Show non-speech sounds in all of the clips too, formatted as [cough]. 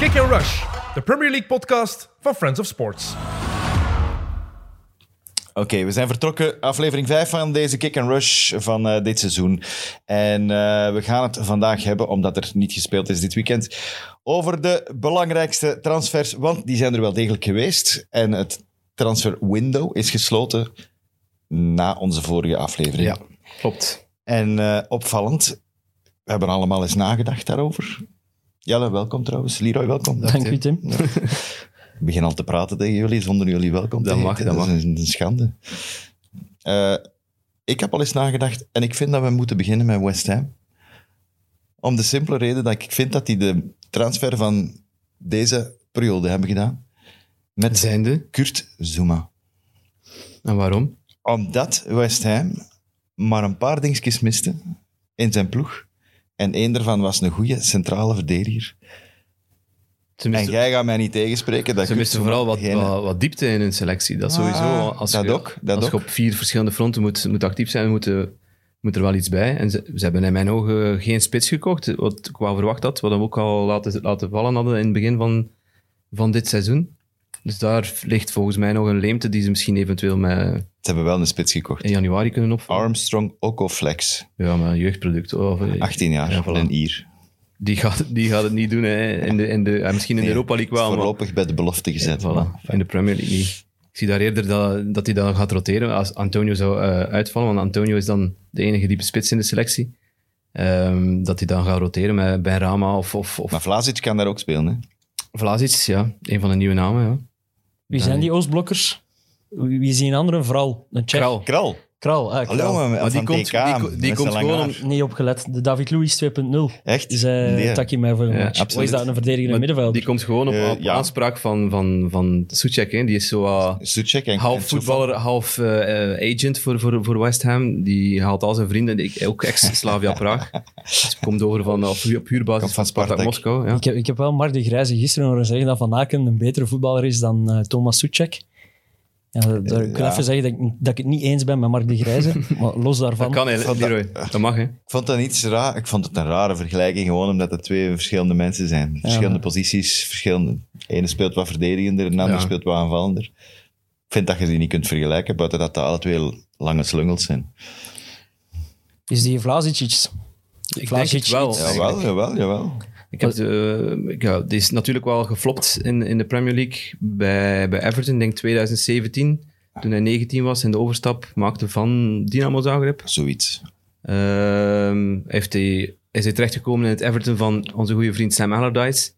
Kick and Rush, de Premier League podcast van Friends of Sports. Oké, we zijn vertrokken. Aflevering 5 van deze Kick and Rush van eh, dit seizoen. En eh, we gaan het vandaag hebben, omdat er niet gespeeld is dit weekend, over de belangrijkste transfers. Want die zijn er wel degelijk geweest. En het transfer window is gesloten na onze vorige aflevering. Ja, klopt. En eh, opvallend, we hebben allemaal eens nagedacht daarover. Jelle, welkom trouwens. Leroy, welkom. Dank u, Tim. Ik begin al te praten tegen jullie zonder jullie welkom Dat te mag, heten. dat is een, een schande. Eh, ik heb al eens nagedacht en ik vind dat we moeten beginnen met West Ham. Om de simpele reden dat ik vind dat die de transfer van deze periode hebben gedaan. Met Zijnde. Kurt Zuma. En waarom? Omdat West Ham maar een paar dingetjes miste in zijn ploeg. En één daarvan was een goede centrale verdediger. En jij gaat mij niet tegenspreken. Dat ze misten vooral wat, geen- wat, wat diepte in hun selectie. Dat sowieso. Ah, Als, dat je, ook, dat als je op vier verschillende fronten moet, moet actief zijn, moet, er- moet er wel iets bij. En ze, ze hebben in mijn ogen geen spits gekocht, wat ik wel verwacht had. Wat we ook al laten, laten vallen hadden in het begin van, van dit seizoen. Dus daar ligt volgens mij nog een leemte die ze misschien eventueel met, Ze hebben wel een spits gekocht. in januari kunnen opvallen. Armstrong Okoflex. Ja, maar een jeugdproduct. Of, eh, 18 jaar, Ja, voilà. een Ier. die, gaat, die gaat het niet doen. Hè. In de, in de, eh, misschien in de Nee, Europa League wel, maar Voorlopig bij de belofte gezet. Voilà, in de Premier League niet. Ik zie daar eerder dat, dat hij dan gaat roteren als Antonio zou eh, uitvallen. Want Antonio is dan de enige diepe spits in de selectie. Ehm, dat hij dan gaat roteren met Ben Rama of, of, of Maar Vlasic kan daar ook spelen. Hè? Vlasic. Ja, een van de nieuwe namen. Ja. Wie zijn die Oostblokkers? Wie wie is die een andere? Vooral een Tsjech. Kral. Kral. Kral, ah, Hallo, Kral. maar, Maar die komt- TK, die die komt gewoon haar. Niet opgelet. De David Luiz 2.0. Echt? Zei Nee. Taki mij voor een Ja, match. Is dat een verdedigende Maar middenvelder? Die komt gewoon op, Eh, op ja. aanspraak van, van, van Soucek. hè. Die is zo uh, Suchek en half en voetballer, half eh, eh, agent voor, voor, voor West Ham. Die haalt al zijn vrienden, ik- ook ex-Slavia [laughs] Praag. Dus komt over van, op, hu- op huurbasis Komt van Spartak. Moskou. Ja. Ik heb, ik heb wel Mark de Grijze gisteren horen zeggen dat Van Aken een betere voetballer is dan eh, Thomas Soucek. Ja, daar, ik kan ja. even zeggen dat ik, dat ik het niet eens ben met Mark de Grijze. [laughs] maar los Dat daarvan... kan, hè, Van dat-. Dat mag, hè. Ik vond dat iets raar. Ik vond het een rare vergelijking, gewoon omdat het twee verschillende mensen zijn. Verschillende posities, verschillende. De ene speelt wat verdedigender, de ander Ja. speelt wat aanvallender. Ik vind dat je die niet kunt vergelijken, buiten dat de alle twee lange slungels zijn. Is die Vlasic iets? Ik denk het wel. Jawel, jawel, jawel. Ik heb de, ik- ja, die is natuurlijk wel geflopt in, in de Premier League bij, bij Everton, ik denk 2017. Toen hij 19 was en de overstap maakte van Dynamo Zagreb. Zoiets. Ehm, heeft hij, is hij terechtgekomen in het Everton van onze goede vriend Sam Allardyce.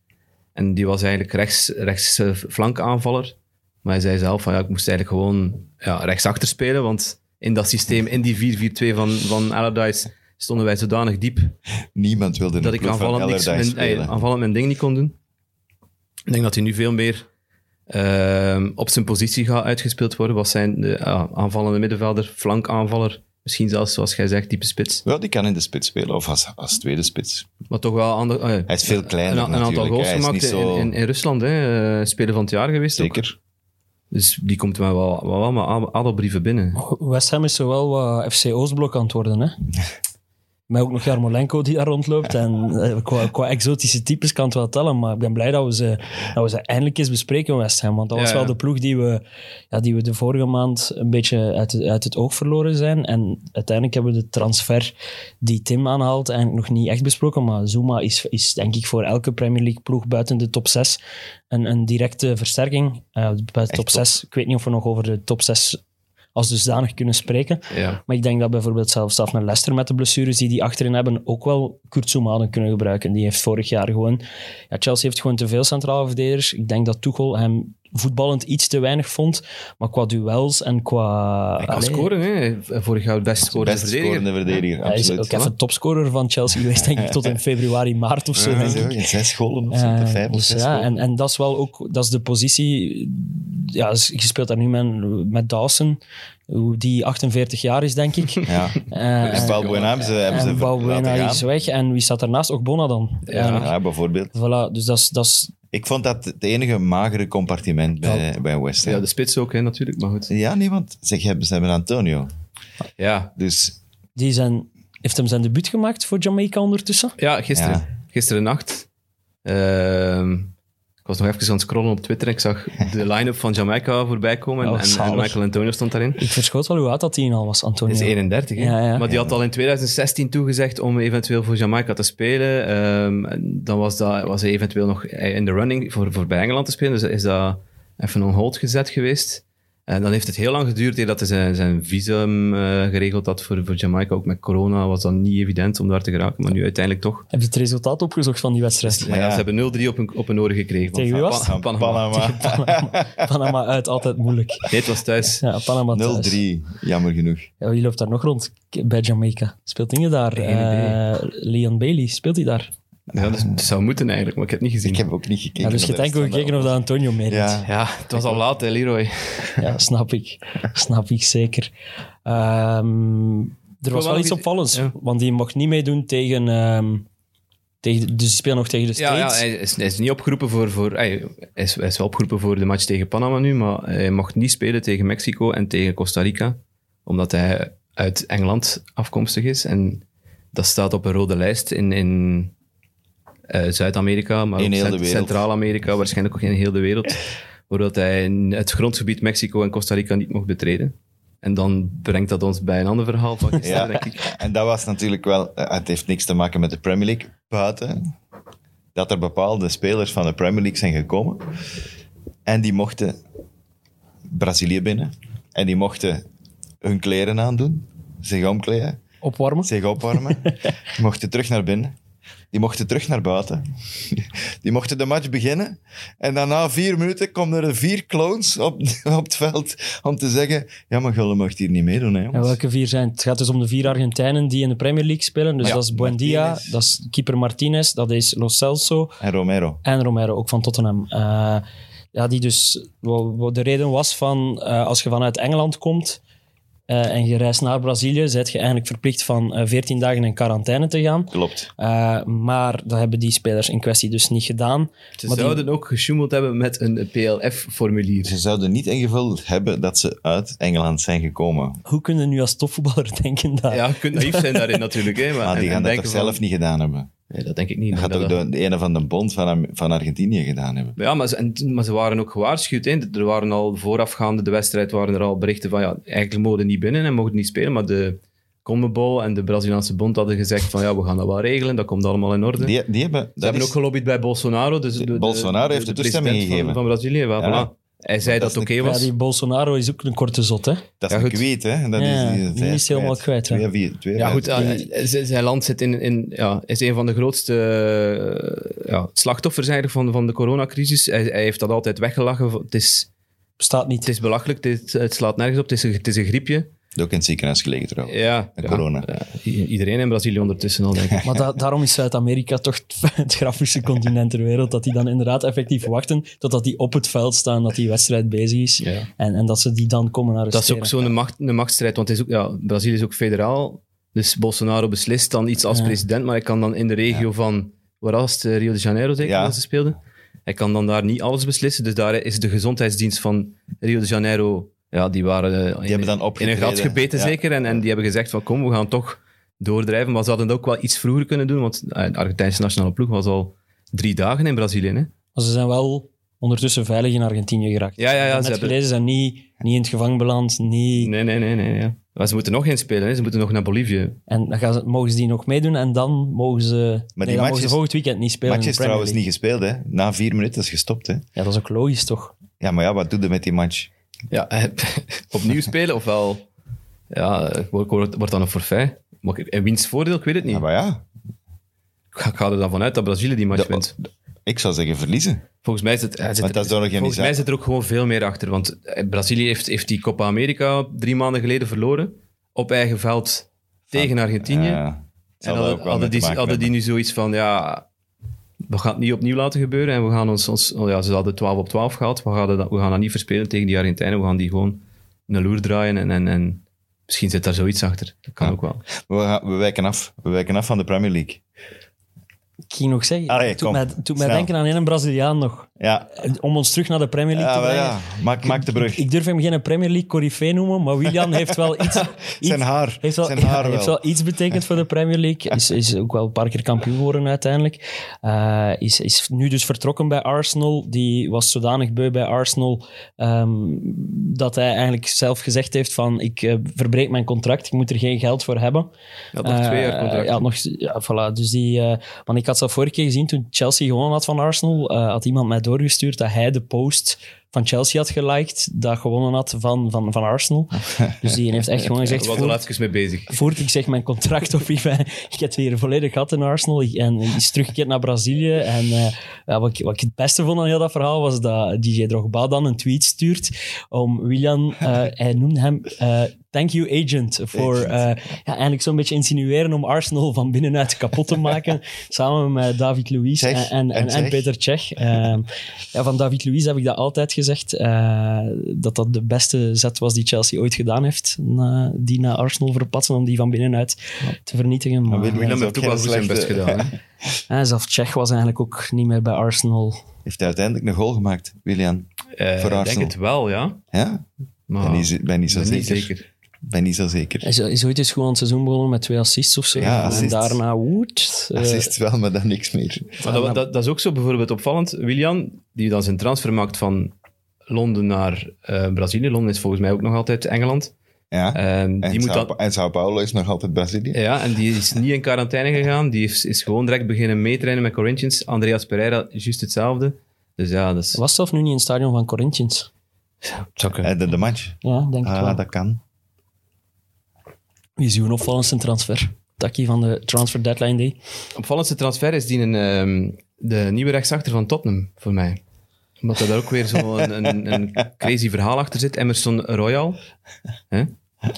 En die was eigenlijk rechts, rechts eh, flankaanvaller. Maar hij zei zelf van ja, ik moest eigenlijk gewoon ja, rechtsachter spelen, want in dat systeem, in die 4-4-2 van, van Allardyce, stonden wij zodanig diep Niemand wilde dat ik aanvallend, niks, mijn, ey, spelen. aanvallend mijn ding niet kon doen. Ik denk dat hij nu veel meer ehm, op zijn positie gaat uitgespeeld worden. Wat zijn de ja, aanvallende middenvelder, flankaanvaller, misschien zelfs zoals jij zegt, type spits. Wel, die kan in de spits spelen, of als, als tweede spits. Maar toch wel ander, ja, Hij is veel kleiner een, een aantal natuurlijk, goals hij is gemaakt in, zo- in, in Rusland. Hè. Eh, Speler van het jaar geweest ook. Zeker. Dus die komt wel, wel, wel, wel met ad- adelbrieven binnen. West Ham is zo wel wat FC Oostblok aan het worden, hè? [laughs] Met ook nog Jarmolenko die daar rondloopt. En eh, qua, qua exotische types kan het wel tellen. Maar ik ben blij dat we ze, dat we ze eindelijk eens bespreken, West Ham. Want dat was Ja, wel de ploeg die we, ja, die we de vorige maand een beetje uit, het- uit het oog verloren zijn. En uiteindelijk hebben we de transfer die Tim aanhaalt eigenlijk nog niet echt besproken. Maar Zuma is, is denk ik voor elke Premier League ploeg buiten de top 6 een, een directe versterking. Eh bij de top top. 6, ik weet niet of we nog over de top 6 als dusdanig kunnen spreken. Ja. Maar ik denk dat bijvoorbeeld zelfs af naar Leicester met de blessures die die achterin hebben, ook wel Kurt hadden kunnen gebruiken. Die heeft vorig jaar gewoon... Ja, Chelsea heeft gewoon te veel centrale verdedigers. Ik denk dat Tuchel hem voetballend iets te weinig vond. Maar qua duels en qua... Hij kan Allee, scoren, hè. vorig jaar het best scorende Best verdediger. scorende verdediger, Hij is ook even topscorer van Chelsea geweest, denk ik, tot in [laughs] februari, maart of zo, Ja, denk zo, ik. in zes golen of zo, Eh, vijf of dus zes ja, en, en dat is wel ook, dat is de positie. Ja, dus je speelt daar nu met, met Dawson, die 48 jaar is, denk ik. [laughs] Ja. Eh, En Balbuena hebben ze, hebben ze en ver- Balbuena laten gaan. is weg. En wie staat daarnaast? Ook Bona dan. eigenlijk. Ja, bijvoorbeeld. Voilà, dus dat is, dat is Ik vond dat het enige magere compartiment bij, bij West Ham. Ja, de spits ook, hè, natuurlijk, maar goed. Ja, nee, want zeg, hebben- ze hebben Antonio. Ja, Dus die zijn, heeft hem zijn debuut gemaakt voor Jamaica ondertussen. ja gisteren. Ja. Gisteren nacht. Ehm, Ik was nog even aan het scrollen op Twitter en ik zag de [laughs] line-up van Jamaica voorbij komen. Oh, en. Michael Antonio stond daarin. Ik verschoot wel hoe oud dat hij al was, Antonio. Hij is 31, hè? Ja, ja. Maar die had al in 2016 toegezegd om eventueel voor Jamaica te spelen. Ehm, en dan was, dat, was hij eventueel nog in de running voor, voor bij Engeland te spelen. Dus is dat even on hold gezet geweest. En dan heeft het heel lang geduurd eer dat hij zijn, zijn visum eh, geregeld had voor, voor Jamaica. Ook met corona was dat niet evident om daar te geraken. Maar nu uiteindelijk toch. Heb je het resultaat opgezocht van die wedstrijd? Ja, Ja. ze hebben 0-3 op een, op een oren gekregen. Tegen wie was Panama. [laughs] Panama. Panama uit, altijd moeilijk. Nee, het was thuis. Ja, Panama thuis. 0-3, jammer genoeg. Ja, wie loopt daar nog rond bij Jamaica? Speelt Inge daar? Eh, Leon Bailey, speelt hij daar? Ja, dus, het zou moeten eigenlijk, maar ik heb het niet gezien. Ik heb ook niet gekeken. Ja, dus je hebt enkel gekeken of dat Antonio meedoet. Ja. Ja, het was al laat, hè, Leroy. Ja, snap ik. Snap ik zeker. Ehm, er was wel wel iets opvallends, ja. want die mocht niet meedoen tegen... ehm, tegen de- dus die spelen nog tegen de Ja, States. ja hij, is, hij is niet opgeroepen voor... voor hij, hij is, hij is wel opgeroepen voor de match tegen Panama nu, maar hij mocht niet spelen tegen Mexico en tegen Costa Rica, omdat hij uit Engeland afkomstig is. En dat staat op een rode lijst in, in eh, Zuid-Amerika, maar In ook. Centraal-Amerika, waarschijnlijk ook in heel de wereld, [laughs] waardoor hij het grondgebied Mexico en Costa Rica niet mocht betreden. En dan brengt dat ons bij een ander verhaal van gisteren, Ja. denk ik. [laughs] En dat was natuurlijk wel... eh, Het heeft niks te maken met de Premier League buiten. Dat er bepaalde spelers van de Premier League zijn gekomen. En die mochten Brazilië binnen. En die mochten hun kleren aandoen. Zich omkleden. Opwarmen. Zich opwarmen. [laughs] Die mochten terug naar binnen. Die mochten terug naar buiten. Die mochten de match beginnen. En dan na vier minuten komen er vier clones op, [laughs] op het veld om te zeggen ja, maar Gulle mag hier niet meedoen, hè, En welke vier zijn? het? Het gaat dus om de vier Argentijnen die in de Premier League spelen. Dus Ja, dat is Buendia, Martinez. dat is keeper Martinez, dat is Lo Celso En Romero. en Romero, ook van Tottenham. Eh, ja, die dus, de reden was van, eh, als je vanuit Engeland komt eh, en je reist naar Brazilië, zet je eigenlijk verplicht van eh, 14 dagen in quarantaine te gaan. Klopt. Eh, maar dat hebben die spelers in kwestie dus niet gedaan. Ze Maar die- zouden ook gesjoemeld hebben met een PLF-formulier. Ze zouden niet ingevuld hebben dat ze uit Engeland zijn gekomen. Hoe kun je nu als topvoetballer [laughs] denken dat... Ja, je kunt naïef zijn daarin natuurlijk. Hè, maar, Maar die en- gaan en dat toch zelf van- niet gedaan hebben? Nee, dat denk ik niet. Dat gaat ook de, de ene van de bond van, van Argentinië gedaan hebben. Ja, maar ze, en- maar ze waren ook gewaarschuwd. Hè. Er waren al voorafgaande de wedstrijd waren er al berichten van ja, eigenlijk mogen niet binnen en mogen niet spelen. Maar de CONMEBOL en de Braziliaanse bond hadden gezegd van ja, we gaan dat wel regelen. Dat komt allemaal in orde. Die, die hebben... ze hebben is, ook gelobbyd bij Bolsonaro. Dus de, de- Bolsonaro heeft de toestemming gegeven. Van, van Brazilië. Wel, Ja. voilà. Hij zei dat dat oké een- Ja, was. die Bolsonaro is ook een korte zot, hè? dat is Ja, een goed. kweet, hè? Dat Ja, is, die hij is helemaal kwijt, ja. Twee, vier, twee, Ja, goed. eh, z- zijn land zit in, in, ja, is een van de grootste eh, ja, slachtoffers eigenlijk van, van de coronacrisis. Hij, hij heeft dat altijd weggelachen. Het is, Bestaat niet. het is belachelijk, het, het slaat nergens op. Het is een, het is een griepje. Ook in het ziekenhuis gelegen trouwens. Ja, Met ja, corona. ja, iedereen in Brazilië ondertussen al, denk ik. [laughs] Maar da- daarom is Zuid-Amerika toch [laughs] het, grappigste continent ter wereld. Dat die dan inderdaad effectief wachten totdat die op het veld staan, dat die wedstrijd bezig is. Ja. En, en dat ze die dan komen Dat arresteren. is ook zo'n macht, een machtsstrijd, want het is ook, ja, Brazilië is ook federaal. Dus Bolsonaro beslist dan iets als Ja. president, maar hij kan dan in de regio van, waar was het, Eh, Rio de Janeiro zeker, Ja. dat ze speelden? Hij kan dan daar niet alles beslissen, dus daar is de gezondheidsdienst van Rio de Janeiro, ja, die waren eh, in, hebben dan in een gat gebeten Ja. zeker, en, en die hebben gezegd van kom, we gaan toch doordrijven, maar ze hadden het ook wel iets vroeger kunnen doen, want eh, de Argentijnse nationale ploeg was al drie dagen in Brazilië, hè? Maar ze zijn wel ondertussen veilig in Argentinië geraakt. Ja, ja, ja, ze hebben- gelezen, zijn niet, niet in het gevangen beland. Niet... Nee, nee, nee, nee. Ja. Maar ze moeten nog geen spelen, hè? ze moeten nog naar Bolivie. En dan gaan ze, mogen ze die nog meedoen en dan mogen ze... nee, dan match mogen ze is- volgend weekend niet spelen match is trouwens niet gespeeld, hè? Na vier minuten is gestopt, hè? Ja, dat is ook logisch, toch? Ja, maar ja, wat doe je met die match? Ja, eh, [laughs] opnieuw spelen ofwel ja, eh, wordt, wordt dan een forfait. Maar in wiens voordeel, ik weet het niet. Ja, maar ja, Ik ga- er dan vanuit dat Brazilië die match wint. ik zou zeggen verliezen. Volgens mij zit, zit, de volgens mij zit er ook gewoon veel meer achter. Want eh, Brazilië heeft, heeft die Copa America drie maanden geleden verloren. Op eigen veld tegen Argentinië. Ja, en hadden, hadden die, hadden die nu zoiets van, ja, we gaan het niet opnieuw laten gebeuren. En we gaan ons, ons oh ja, ze hadden 12 op 12 gehad. We gaan, dat, we gaan dat niet verspelen tegen die Argentijnen. We gaan die gewoon een loer draaien. En, en, en misschien zit daar zoiets achter. Dat kan Ja. ook wel. We, gaan- we wijken af. We wijken af van de Premier League. Ik ging nog zeggen, Allee, het doet kom, mij, het doet mij snel. denken aan een Braziliaan nog. Ja, Om ons terug naar de Premier League ja, te maar brengen. ja. Maak, maak de brug. Ik durf hem geen Premier League corifee noemen, maar Willian [laughs] heeft wel iets... iets Zijn haar. heeft wel, Zijn ja, haar [laughs] heeft wel. wel iets betekend voor de Premier League. Is, is ook wel een paar keer kampioen geworden uiteindelijk. Eh, is, is nu dus vertrokken bij Arsenal. Die was zodanig beu bij Arsenal ehm, dat hij eigenlijk zelf gezegd heeft van ik eh, verbreek mijn contract, ik moet er geen geld voor hebben. had nog twee jaar Eh, contract. ja, nog, ja, voilà. Dus die, eh, want ik had zelf vorige keer gezien toen Chelsea gewonnen had van Arsenal, eh, had iemand mij doorgestuurd dat hij de post van Chelsea had geliked, dat gewonnen had van, van, van Arsenal. [laughs] Dus die heeft echt gewoon gezegd, was er even mee bezig. voert ik zeg mijn contract op, [laughs] ik, ben, ik heb hier volledig gehad in Arsenal en is teruggekeerd naar Brazilië. En eh, ja, wat, ik, wat ik het beste vond aan heel dat verhaal was dat DJ Drogba dan een tweet stuurt om Willian, [laughs] eh, hij noemde hem eh, thank you agent, voor eh, ja, eigenlijk zo'n beetje insinueren om Arsenal van binnenuit kapot te maken, samen met David Luiz en, en, en, En en Tsjech. Peter Cech. Ehm, ja, van David Luiz heb ik dat altijd gezegd, eh, dat dat de beste zet was die Chelsea ooit gedaan heeft, na, die naar Arsenal verpatsen om die van binnenuit te vernietigen. Maar, Willem heeft ook wel zijn best gedaan. hè. [laughs] zelf Cech was eigenlijk ook niet meer bij Arsenal. Heeft hij uiteindelijk een goal gemaakt, Willian? Eh, Voor ik denk het wel, ja. Ja? Maar ben niet, ben niet zo ik ben zeker. niet zeker. Ben niet zo zeker. Hij is, is ooit eens gewoon het seizoen begonnen met twee assists of zo. Ja, en assists. daarna woed. eh, Assist wel, maar dan niks meer. Maar dat, dat, dat is ook zo bijvoorbeeld opvallend. Willian, die dan zijn transfer maakt van Londen naar eh, Brazilië. Londen is volgens mij ook nog altijd Engeland. Ja. Ehm, en, die moet Sao, dan, en Sao Paulo is nog altijd Brazilië. ja, en die is niet in quarantaine [laughs] gegaan. Die is, is gewoon direct beginnen meetrainen met Corinthians. Andreas Pereira, juist hetzelfde. Dus ja, dat is... was zelf nu niet in het stadion van Corinthians. Eh, de, de match. Ja, denk ik Ah, wel. dat kan. Wie is uw opvallendste transfer? Takkie van de Transfer Deadline Day. opvallendste transfer is die een, ehm, de nieuwe rechtsachter van Tottenham, voor mij. Omdat er daar ook weer zo'n een, een, een crazy verhaal achter zit. Emerson Royal.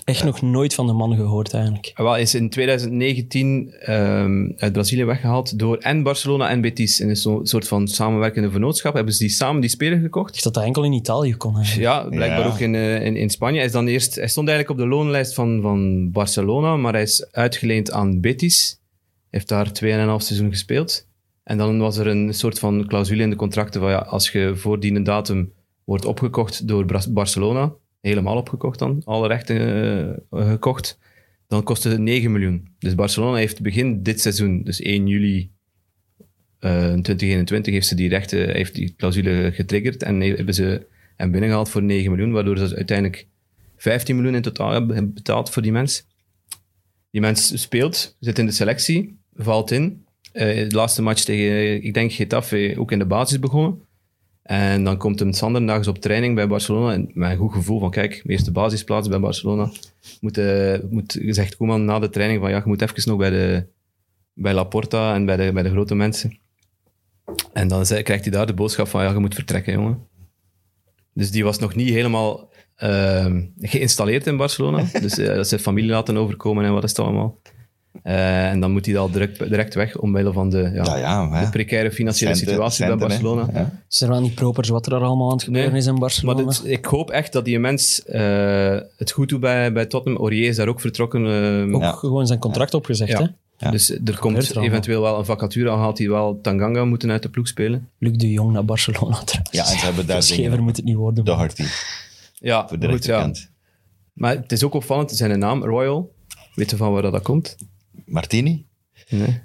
Echt nog nooit van de man gehoord eigenlijk. Wel, hij is in 2019 ehm, uit Brazilië weggehaald door en Barcelona en Betis. In een zo- soort van samenwerkende vennootschap hebben ze die samen die speler gekocht. Ik dacht dat hij enkel in Italië kon eigenlijk. Ja, blijkbaar Ja. ook in, eh, in, in Spanje. Hij, is dan eerst, hij stond eigenlijk op de loonlijst van, van Barcelona, maar hij is uitgeleend aan Betis. Heeft daar 2,5 seizoen gespeeld. En dan was er een soort van clausule in de contracten van ja, als je voor die datum wordt opgekocht door Barcelona, helemaal opgekocht dan, alle rechten eh, gekocht, dan kostte het 9 miljoen. Dus Barcelona heeft begin dit seizoen, dus 1 juli eh 2021, heeft ze die rechten, heeft die clausule getriggerd en hebben ze hem binnengehaald voor 9 miljoen, waardoor ze uiteindelijk 15 miljoen in totaal hebben betaald voor die mens. Die mens speelt, zit in de selectie, valt in. Eh, de laatste match tegen, ik denk Getafe, ook in de basis begonnen. En dan komt hem Sander op training bij Barcelona. En met een goed gevoel van, kijk, mijn eerste basisplaats bij Barcelona. Moet, eh, moet, zegt Koeman na de training van, ja, je moet even nog bij, de, bij Laporta en bij de, bij de grote mensen. En dan zei, krijgt hij daar de boodschap van, ja, je moet vertrekken, jongen. Dus die was nog niet helemaal ehm, geïnstalleerd in Barcelona. [laughs] Dus eh, dat ze familie laten overkomen en wat is het allemaal. Eh, en dan moet hij al direct, direct weg, omwille van de, ja, Ja, de precaire financiële Centen- situatie centen, bij. Barcelona. Ja. Is er wel niet proper wat er daar allemaal aan het gebeuren Nee, is in Maar Barcelona? dit- ik hoop echt dat die mens eh, het goed doet bij, bij Tottenham. Aurier is daar ook vertrokken. eh, Ook Ja. gewoon zijn contract opgezegd, Ja. hè? Ja. Dus er komt er eventueel wel een vacature. Al haalt hij wel Tanganga moeten uit de ploeg spelen. Luc de Jong naar Barcelona trouwens. Ja, en ze hebben daar Schever moet het niet worden. De maar- Harty, Ja, voor de goed, ja. rechterkant. Maar het is ook opvallend, zijn naam, Royal. Weet je van waar dat komt? Martini? Nee.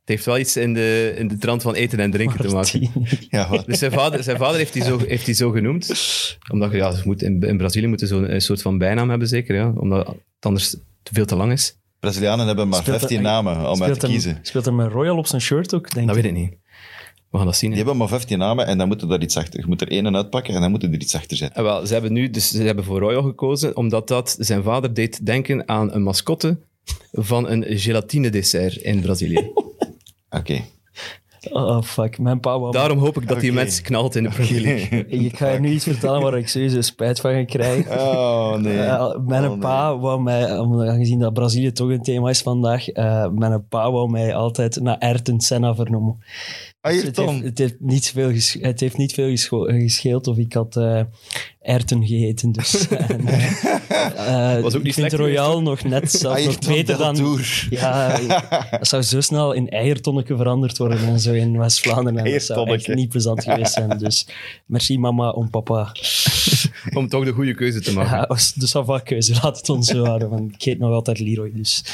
Het heeft wel iets in de, in de trant van eten en drinken te maken. [laughs] Ja, wat? Dus zijn vader, zijn vader heeft, die zo, heeft die zo genoemd. Omdat ja, ze moet in, in Brazilië moeten ze een soort van bijnaam hebben, zeker. Ja, omdat het anders te veel te lang is. Brazilianen hebben maar Speelt 15 er- namen om uit te hem, kiezen. speelt hem met Royal op zijn shirt ook, denk Dat ik. weet ik niet. We gaan dat zien. Die hebben maar 15 namen en dan moeten daar iets achter. Je moet er één uitpakken en dan moeten er iets achter zetten. Ah, wel, ze hebben nu dus ze hebben voor Royal gekozen, omdat dat zijn vader deed denken aan een mascotte van een gelatine dessert in Brazilië. [laughs] Oké. Oh, fuck. Mijn pa wou... Daarom hoop ik dat die Oké. mens knalt in de Premier [laughs] League. Ik ga je nu iets vertellen waar ik sowieso spijt van ga krijgen. Oh, nee. Eh, mijn Oh, nee. pa wou mij, om- aangezien dat Brazilië toch een thema is vandaag, eh, mijn pa wou mij altijd naar Ayrton Senna vernoemen. Dus het, heeft, het, heeft niet veel het heeft niet veel gescheeld of ik had, eh, erten gegeten. Dus, en, [laughs] eh, eh, Was ook niet ik vind slecht Royal nog net zelfs nog Ayrton beter dan... Tour. Ja, [laughs] dat zou zo snel in eiertonneke veranderd worden en zo in West-Vlaanderen. En Dat zou echt niet plezant geweest zijn. Dus merci mama om papa. [laughs] Om toch de goede keuze te maken. Ja, was de Sava-keuze, laat het ons zo houden. Want ik heet nog altijd Leroy, dus...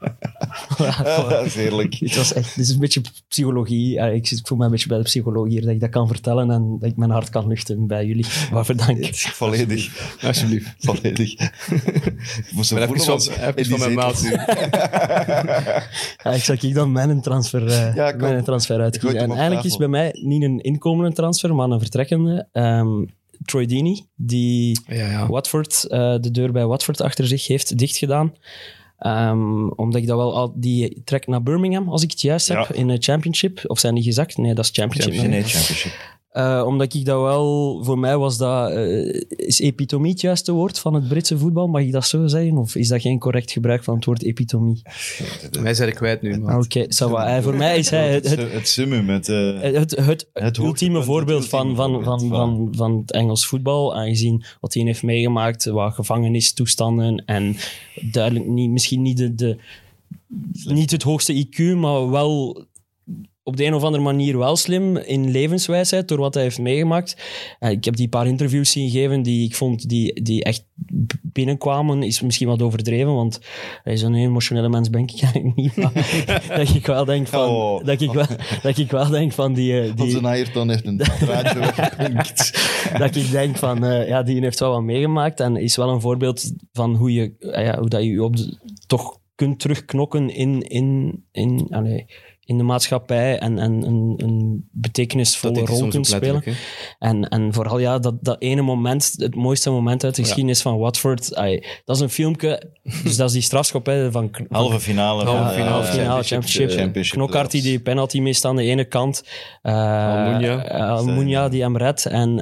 [laughs] Dat is heerlijk. Het was echt, dit is een beetje psychologie. Ik, voel me een beetje bij de psycholoog hier, dat ik dat kan vertellen en dat ik mijn hart kan luchten bij jullie. [laughs] Waarvoor dank. Volledig. [laughs] Alsjeblieft. Volledig. Zo als van, mijn. Ja, ik zal ik dan mijn transfer, eh, Ja, mijn transfer uitkiezen. En eigenlijk is bij mij niet een inkomende transfer, maar een vertrekkende. Ehm, Troy Deeney, die Ja, ja. Watford, eh, de deur bij Watford achter zich heeft dichtgedaan. Ehm, omdat ik dat wel al... Die trekt naar Birmingham, als ik het juist heb, Ja. in de Championship. Of zijn die gezakt? Nee, dat is Championship. Nee, championship. Eh, omdat ik dat wel, voor mij was dat, eh, is epitomie het juiste woord van het Britse voetbal? Mag ik dat zo zeggen? Of is dat geen correct gebruik van het woord epitomie? Wij zijn er kwijt nu. Maar. Oké. Eh, voor mij is hij het, het, het, summum, het... eh, het, het, het Het ultieme voorbeeld van, van, van, van, van het Engels voetbal. Aangezien wat hij heeft meegemaakt, wat gevangenistoestanden en duidelijk niet, misschien niet, de, de, niet het hoogste IQ, maar wel op de een of andere manier wel slim in levenswijsheid door wat hij heeft meegemaakt. Eh, ik heb die paar interviews zien geven die ik vond die, die echt binnenkwamen. Is misschien wat overdreven, want hij is een emotionele mens, ben ik [laughs] eigenlijk niet. [laughs] Dat ik wel denk van... Oh. Dat, ik wel, dat ik wel denk van die... eh, die Onze Ayrton heeft een [laughs] draadje weggepinkt. dat ik denk van, eh, ja, die heeft wel wat meegemaakt en is wel een voorbeeld van hoe, je, ja, hoe dat je je op de- toch kunt terugknokken in, in, in, allee, in de maatschappij en, en een, een betekenisvolle rol kunt spelen. En, en vooral ja, dat, dat ene moment, het mooiste moment uit de geschiedenis van Watford, ai, dat is een filmpje, dus dat is die strafschop hè, van, [laughs] van Halve finale. Halve van, eh, finale, finale, championship. championship. Knokkart die die penalty mist aan de ene kant. Uh, Almunia. eh, Almunia die hem redt. En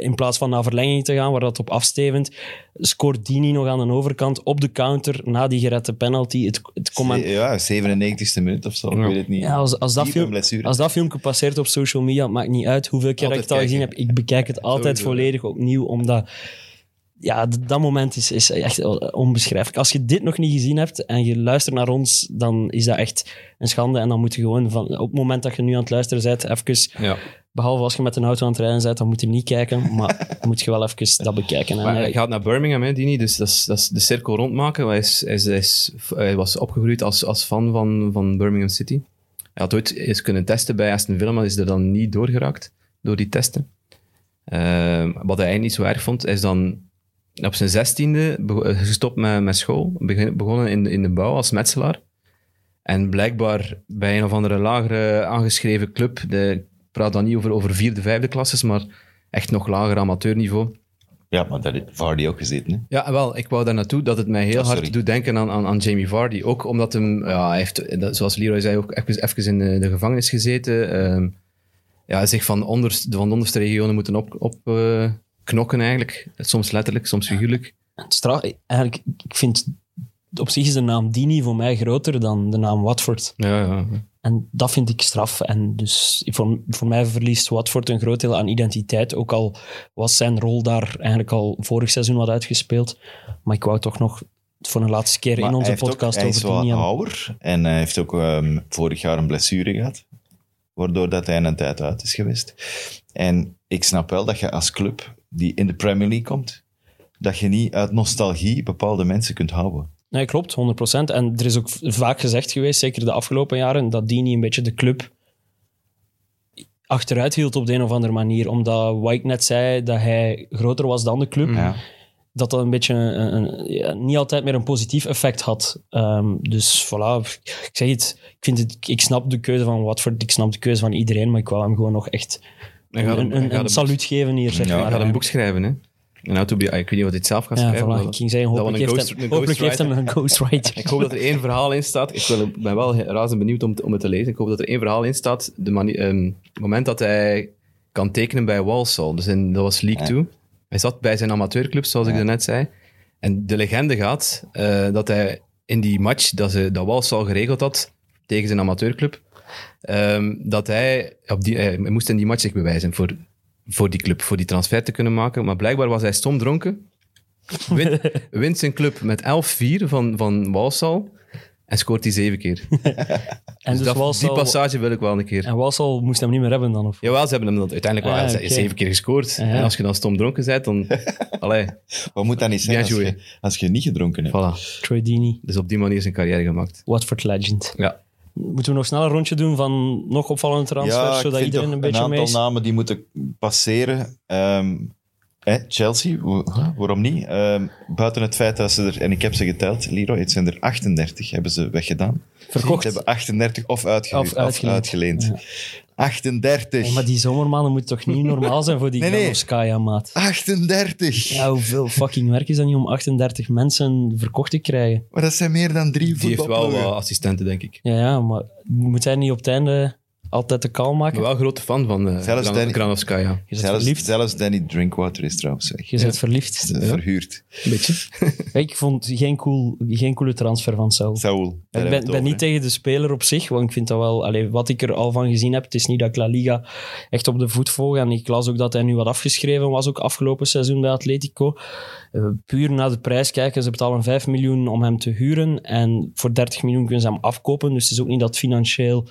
in plaats van naar verlenging te gaan, waar dat op afstevend, scoort Dini nog aan de overkant op de counter na die geredde penalty. Het, het comment, Ja, 97e minuut of zo, ik weet het niet. ja, als, als, dat film, als dat filmpje passeert op social media, het maakt niet uit hoeveel keer ik het al gezien heb. Ik bekijk het altijd Sowieso, volledig opnieuw, omdat ja, dat moment is, is echt onbeschrijfelijk. Als je dit nog niet gezien hebt en je luistert naar ons, dan is dat echt een schande. En dan moet je gewoon, van, op het moment dat je nu aan het luisteren bent, even, Ja. Behalve als je met een auto aan het rijden bent, dan moet je niet kijken, [laughs] maar moet je wel even dat bekijken. Maar hij gaat naar Birmingham, hè, Dini, dus dat is, dat is de cirkel rondmaken. Hij, is, hij, is, hij, is- hij was opgegroeid als, als fan van, van Birmingham City. Hij had ooit eens kunnen testen bij Aston Villa, maar is er dan niet doorgeraakt door die testen. Ehm, wat hij niet zo erg vond, is dan op zijn zestiende eh, gestopt met, met school, begonnen in, in de bouw als metselaar. En blijkbaar bij een of andere lagere aangeschreven club, de, praat dan niet over, over vierde, vijfde klasses, maar echt nog lager amateurniveau. Ja, maar daar heeft Vardy ook gezeten. Hè? Ja, wel, ik wou daar naartoe dat het mij heel Oh, hard doet denken aan, aan, aan Jamie Vardy. Ook omdat hem, ja, hij heeft, zoals Leroy zei, ook even, even in de, de gevangenis gezeten. Ehm, ja, zich van, onder, van de onderste regionen moeten opknokken op, eh, knokken eigenlijk. Soms letterlijk, soms figuurlijk. stra- eigenlijk, ik vind, op zich is de naam Dini voor mij groter dan de naam Watford. Ja, ja. En dat vind ik straf. En dus voor, voor mij verliest Watford een groot deel aan identiteit. Ook al was zijn rol daar eigenlijk al vorig seizoen wat uitgespeeld. Maar ik wou toch nog voor een laatste keer Maar in onze hij podcast hij is over wat Dini hebben. ouder en hij heeft ook ehm, vorig jaar een blessure gehad. Waardoor dat hij een tijd uit is geweest. En ik snap wel dat je als club die in de Premier League komt, dat je niet uit nostalgie bepaalde mensen kunt houden. Nee, klopt, 100%. En er is ook vaak gezegd geweest, zeker de afgelopen jaren, dat Dini een beetje de club achteruit hield op de een of andere manier. Omdat White net zei dat hij groter was dan de club. Ja. dat dat een beetje een, een- ja, niet altijd meer een positief effect had. Ehm, dus voilà, ik zeg het, ik, vind het, ik snap de keuze van Watford, ik snap de keuze van iedereen, maar ik wou hem gewoon nog echt Hij een, een, hij saluut geven hier. Zeg Ja, hij maar. gaat een boek schrijven, hè. Een autobi- ah, ik weet niet wat hij het zelf gaat Ja, schrijven. voilà, maar ik ging zeggen, dat hopelijk, een heeft, ghost- hem, een hopelijk heeft hem ghostwriter. een ghostwriter. [laughs] Ik hoop dat er één verhaal in staat. Ik wil, ben wel razend benieuwd om, om het te lezen. Ik hoop dat er één verhaal in staat. De mani- ehm, het moment dat hij kan tekenen bij Walsall. Dus in, dat was League 2. Hij zat bij zijn amateurclub, zoals ik net zei. En de legende gaat eh, dat hij in die match dat, ze, dat Walsall geregeld had tegen zijn amateurclub, ehm, dat hij, op die, hij moest in die match zich bewijzen voor, voor die club, voor die transfer te kunnen maken. Maar blijkbaar was hij stom dronken. Win, [laughs] wint zijn club met 11-4 van, van Walsall en scoort hij zeven keer. [laughs] En, dus dat, Walsall- die passage wil ik wel een keer. en Walsall moest hem niet meer hebben dan? Of? Jawel, ze hebben hem dan uiteindelijk wel Ah, ze- oké. zeven keer gescoord. Ja. En als je dan stom dronken bent, dan... [laughs] Allee, Wat moet dat niet zijn als je, als je niet gedronken hebt? voilà. Troy Deeney, Dus op die manier zijn carrière gemaakt. Watford legend. Ja. Moeten we nog snel een rondje doen van nog opvallende transfers, ik zodat iedereen een beetje een mee aantal is? namen die moeten passeren. Hè, Chelsea, waarom niet? Ehm, buiten het feit dat ze er, en ik heb ze geteld, Leroy, het zijn er 38, hebben ze weggedaan. Verkocht. Ze hebben 38 of uitgehuurd Of of uitgeleend. uitgeleend. 38. Oh, maar die zomermaanden moeten toch niet normaal zijn voor die [laughs] Nee, maat? 38! Ja, hoeveel fucking werk is dat niet om 38 mensen verkocht te krijgen? Maar dat zijn meer dan drie Die heeft wel voetbalploegen. wat assistenten, denk ik. Ja, ja, maar moet hij niet op het einde altijd de kal Ik maken? ben wel een grote fan van uh, Zelfs Granovskaya. Je Zelfs, verliefd. zelfs Danny Drinkwater is trouwens weg. Je bent verliefd. Verhuurd. Een beetje. [laughs] Ik vond geen, cool, geen coole transfer van Saul. Saul. Ik ben, het ben over, niet tegen de speler op zich, want ik vind dat wel... Allee, wat ik er al van gezien heb, het is niet dat ik La Liga echt op de voet volg. En ik las ook dat hij nu wat afgeschreven was, ook afgelopen seizoen bij Atletico. Eh, puur naar de prijs kijken, ze betalen 5 miljoen om hem te huren. En voor 30 miljoen kunnen ze hem afkopen. Dus het is ook niet dat financieel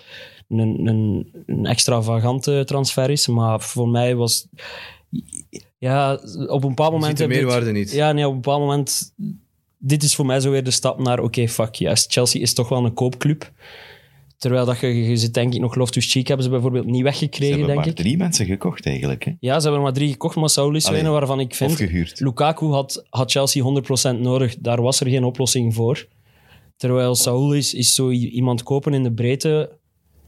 een, een, een extravagante transfer is. Maar voor mij was... Ja, op een bepaald moment... Ziet de heb je het- meerwaarde niet. ja, nee, op een bepaald moment... Dit is voor mij zo weer de stap naar... Oké, fuck, juist. Chelsea is toch wel een koopclub. Terwijl dat je, je zit denk ik nog Loftus-Cheek hebben ze bijvoorbeeld niet Ze weggekregen, hebben denk maar ik. drie mensen gekocht eigenlijk. Hè? Ja, ze hebben er maar drie gekocht, maar Saul is een waarvan ik Of vind... gehuurd. Lukaku had, had Chelsea 100% nodig. Daar was er geen oplossing voor. Terwijl Saul is, is zo iemand kopen in de breedte.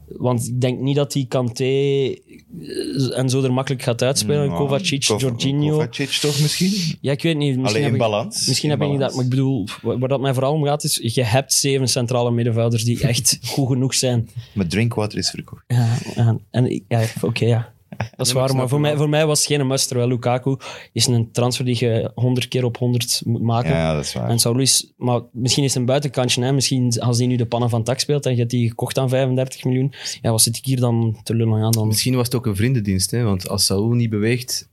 Want ik denk niet dat die Kanté eh, en zo er makkelijk gaat uitspelen. Ja, Kovacic, Kov- Jorginho. Kovacic toch misschien? Ja, ik weet niet. Misschien Alleen in balans. Misschien In heb ik niet dat, maar ik bedoel, waar dat mij vooral om gaat, is je hebt zeven centrale middenvelders die echt [laughs] goed genoeg zijn. Maar Drinkwater is verkocht. Ja, en, ik- ja oké, ja. [laughs] Dat is waar, maar voor mij, voor mij was het geen must. Terwijl Lukaku is een transfer die je 100 keer op 100 moet maken. Ja, dat is waar. En maar misschien is het een buitenkantje. Hè. Misschien als hij nu de pannen van tak speelt en je hebt die gekocht aan 35 miljoen. Ja, wat zit ik hier dan te lullen aan? Dan? Misschien was het ook een vriendendienst, hè? want als Saul niet beweegt,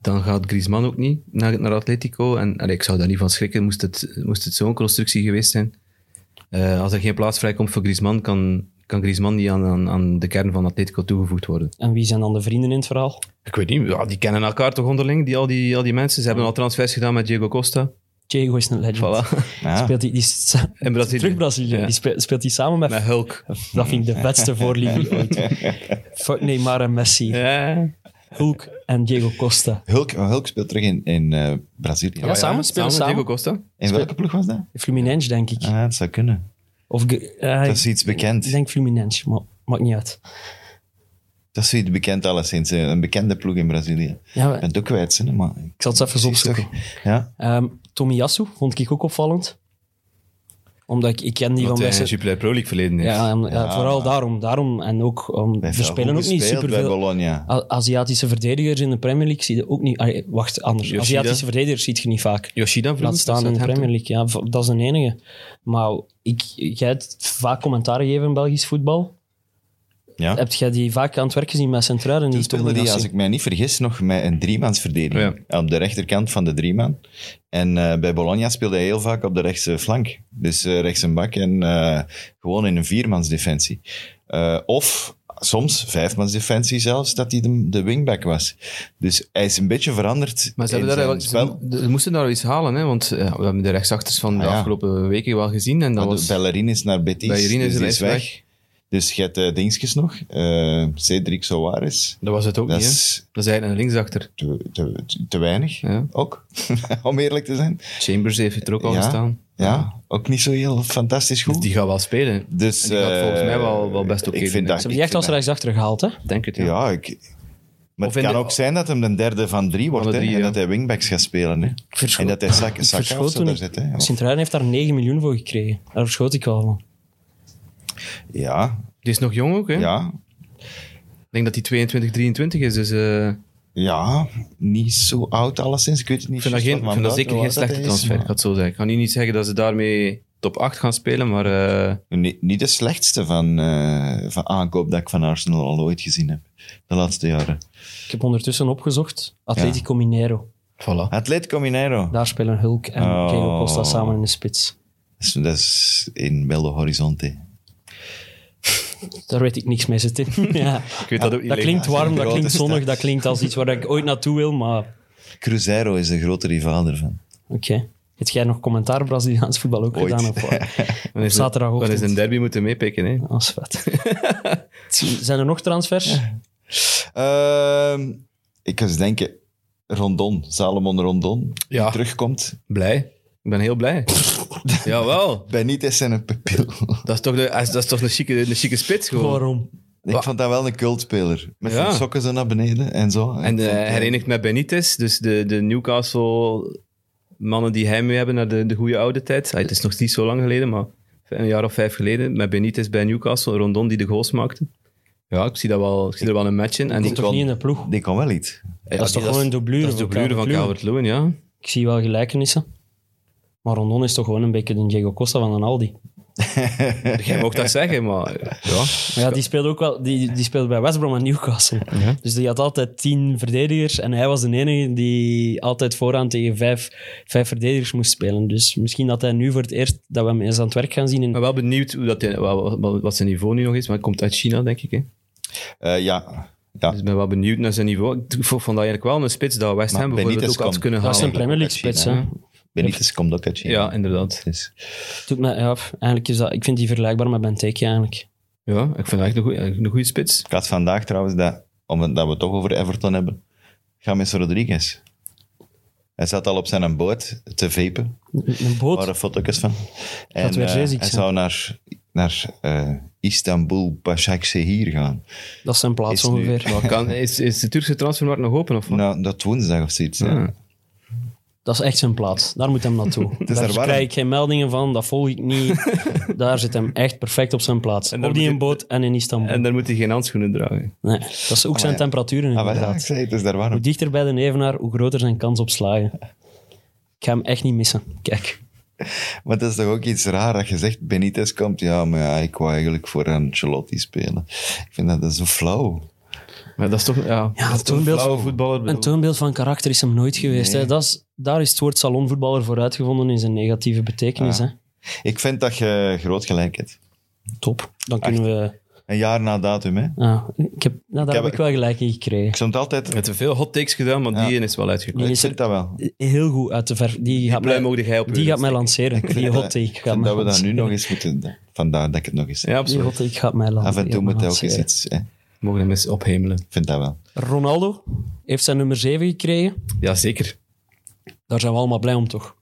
dan gaat Griezmann ook niet naar, naar Atletico. En allee, ik zou daar niet van schrikken, moest het, moest het zo'n constructie geweest zijn. Eh, als er geen plaats vrijkomt voor Griezmann, kan, kan Griezmann niet aan, aan, aan de kern van Atletico toegevoegd worden. En wie zijn dan de vrienden in het verhaal? Ik weet niet, ja, die kennen elkaar toch onderling, die, al, die, al die mensen. Ze hebben al transfers gedaan met Diego Costa. Diego is een legend. Voilà. [laughs] Ja. Speelt hij, die is sa- In Brazilië. Terug Brazilië. Ja. Die speelt, speelt hij samen met... Met Hulk. Dat vind ik de vetste voorliefde [laughs] ooit. Fuck Neymar en Messi. Ja. Hulk en Diego Costa. Hulk, Hulk speelt terug in, in eh, Brazilië. Ja, samen spelen met samen. Diego Costa. In welke ploeg was dat? Fluminense, denk ik. Ah, dat zou kunnen. Of, eh, Dat is iets bekend. Ik denk Fluminense, maar maakt niet uit. Dat is zoiets bekend alleszins. Een bekende ploeg in Brazilië. Ja, het ook kwijt, hè, maar... ik zal het even opzoeken. toch? Ja. Tomiyasu vond ik ook opvallend. Omdat ik, ik ken die van best... Jupiler Pro League verleden heeft. Ja, en, ja, Ja, vooral daarom, daarom. En ook, er wel spelen ook niet superveel... Aziatische verdedigers in de Premier League zie je ook niet... Allee, wacht, anders. Yoshida. Aziatische verdedigers zie je niet vaak. Yoshida Laat staan in de. Premier League. Ja, dat is een enige. Maar ik, jij hebt vaak commentaar gegeven in Belgisch voetbal. Ja. Heb jij die vaak aan het werk gezien met Centraal? En Toen die speelde die, als ik mij niet vergis, nog met een driemansverdediging. Op de rechterkant van de drieman. En eh, bij Bologna speelde hij heel vaak op de rechtse flank. Dus eh rechts een bak en eh, gewoon in een viermansdefensie. Eh of soms vijfmansdefensie zelfs, dat hij de, de wingback was. Dus hij is een beetje veranderd Maar ze, hebben daar wel, spel. ze, ze moesten daar wel iets halen, hè? want ja, we hebben de rechtsachters van de Ah, ja. afgelopen weken wel gezien. En dat was, de Bellerin is naar Betis, Bellerin is dus die er is weg. weg. Dus je hebt uh, dingetjes nog. eh Cedric Soares. dat was het ook Dat niet. hè. is Dat is eigenlijk een linksachter. te, te, te weinig, Ja. ook. [laughs] Om eerlijk te zijn. Chambers heeft er ook al Ja. gestaan. Ja, ook niet zo heel fantastisch goed. Dus die gaat wel spelen. Dus, En die gaat volgens eh, mij wel- wel best oké ik doen, vind dat, Ze hebben die echt als rechtsachter gehaald, hè? Denk het, ja. Ja, ik, maar Of het kan de- ook zijn dat hem de derde van drie wordt. Hè, en ja. dat hij wingbacks gaat spelen. Hè. En dat hij zak, Ik zak verschoot of zo toen daar ik- zit. Hè. Sint-Truiden heeft daar 9 miljoen voor gekregen. Daar verschoot ik wel van. Ja, Die is nog jong ook, hè? ja, Ik denk dat hij 22, 23 is, dus eh, ik ja, niet zo oud alleszins. Ik weet het niet. vind dat, geen, ik wat vind dat zeker geen slechte is, transfer. Ik maar- ga het zo zeggen. Ik kan nu niet zeggen dat ze daarmee top 8 gaan spelen, maar eh, Niet, niet de slechtste van, eh, van aankoop dat ik van Arsenal al ooit gezien heb. De laatste jaren. Ik heb ondertussen opgezocht. Atletico Mineiro. voilà. Atletico Mineiro. Daar spelen Hulk en Oh. Diego Costa samen in de spits. Dat is, dat is in Belo Horizonte. Daar weet ik niks mee zitten. [laughs] ja. Ik weet dat ook niet. Dat klinkt warm, dat klinkt zonnig, dat klinkt als iets waar ik ooit naartoe wil, maar oké. Cruzeiro is de grote rivaal ervan. Heb jij nog commentaar Braziliaans voetbal ook Ooit. gedaan? Of wat? [laughs] Dan is, zaterdagochtend. dan is een derby moeten meepikken. Hè. Dat is vet. Zijn er nog transfers? Ehm, ik kan eens denken, Rondon, Salomon Rondon, Ja. die terugkomt. Blij. Ik ben heel blij. [laughs] Jawel. Benitez en een pupil. Dat is toch, de, dat is toch een, chique, een chique spits gewoon. Waarom? ik vond dat wel een cultspeler. Met Ja. zijn sokken zo naar beneden en zo. En Ik eh, eh, herenigd met Benitez, dus de, de Newcastle mannen die heimwee hebben naar de, de goede oude tijd. Ah, het is nog niet zo lang geleden, maar een jaar of vijf geleden. Met Benitez bij Newcastle, Rondon die de goals maakte. Ja, ik zie, dat wel, ik zie er wel een match in. En Die is toch niet in de ploeg? Die kon wel iets. ja, dat is toch gewoon een dublure Dat is de van blure van? Calvert-Lewin, ja. Ik zie wel gelijkenissen. Maar Rondon is toch gewoon een beetje de Diego Costa van een Aldi. [laughs] Jij mag dat zeggen, maar ja. Maar ja, die speelde ook wel, die, die speelde bij West Brom en Newcastle. Ja. Dus die had altijd tien verdedigers en hij was de enige die altijd vooraan tegen vijf, vijf verdedigers moest spelen. Dus misschien dat hij nu voor het eerst dat we hem eens aan het werk gaan zien. Ik In, ben wel benieuwd hoe dat, wat, zijn niveau nu nog is, maar het komt uit China, denk ik. Hè. Eh, ja. ja. Dus ik ben wel benieuwd naar zijn niveau. Ik vond dat eigenlijk wel een spits dat West Ham bijvoorbeeld ook had kunnen dat is halen. een Premier League spits. Hè. Benitez komt ook uit China. Ja, inderdaad. Dus, Doet mij, ja, eigenlijk is dat, ik vind die vergelijkbaar met Benteke eigenlijk. Ja, ik vind dat echt een goeie- een goede spits. ik had vandaag trouwens, dat, omdat we het toch over Everton hebben, James Rodriguez. Hij zat al op zijn boot te vapen. Een boot. waren foto's van. En weer eh, zeeziek hij zijn. zou naar, naar eh, Istanbul Başakşehir gaan. Dat is zijn plaats Is ongeveer. Maar kan, is, is de Turkse transfermarkt nog open? Of wat? Nou, dat woensdag of zoiets. ja. Ja. Dat is echt zijn plaats. Daar moet hem naartoe. [laughs] is Daar daar krijg ik geen meldingen van, dat volg ik niet. [laughs] Daar zit hem echt perfect op zijn plaats. En daar op die boot en in Istanbul. En dan moet hij geen handschoenen dragen. Nee, dat is ook zijn ja. temperaturen Ah, ja, ik zei het, is daar warm. Hoe dichter bij de evenaar, hoe groter zijn kans op slagen. Ik ga hem echt niet missen. Kijk. [laughs] Maar het is toch ook iets raar dat je zegt, Benitez komt. Ja, maar ja, ik wou eigenlijk voor Ancelotti spelen. Ik vind dat, dat is zo flauw. Maar dat is toch, ja, Ja, dat is toch een toonbeeld- flauwe voetballer. Een toonbeeld van karakter is hem nooit geweest. Nee. Hè. Dat is, daar is het woord salonvoetballer voor uitgevonden in zijn negatieve betekenis. Ah. Hè. Ik vind dat je groot gelijk hebt. Top. Dan kunnen we... Een jaar na datum, hè. Ja, ik heb, nou, daar heb- heb ik wel gelijk in gekregen. Ik stond altijd... Te veel hot takes gedaan, maar Ja. die is wel uitgekomen. Die Ik vind dat wel. heel goed uit de ver... Die gaat, mij, mogen jij op die gaat mij lanceren. Die hot take Ik gaat dat we dat nu nog eens moeten... Vandaar dat ik het nog eens... Ja, Die absoluut. hot take gaat mij lanceren. Af en toe moet hij ook eens iets... Hè. Ik We mogen hem eens ophemelen. vind dat wel. Ronaldo heeft zijn nummer 7 gekregen. Ja, zeker. Daar zijn we allemaal blij om, toch?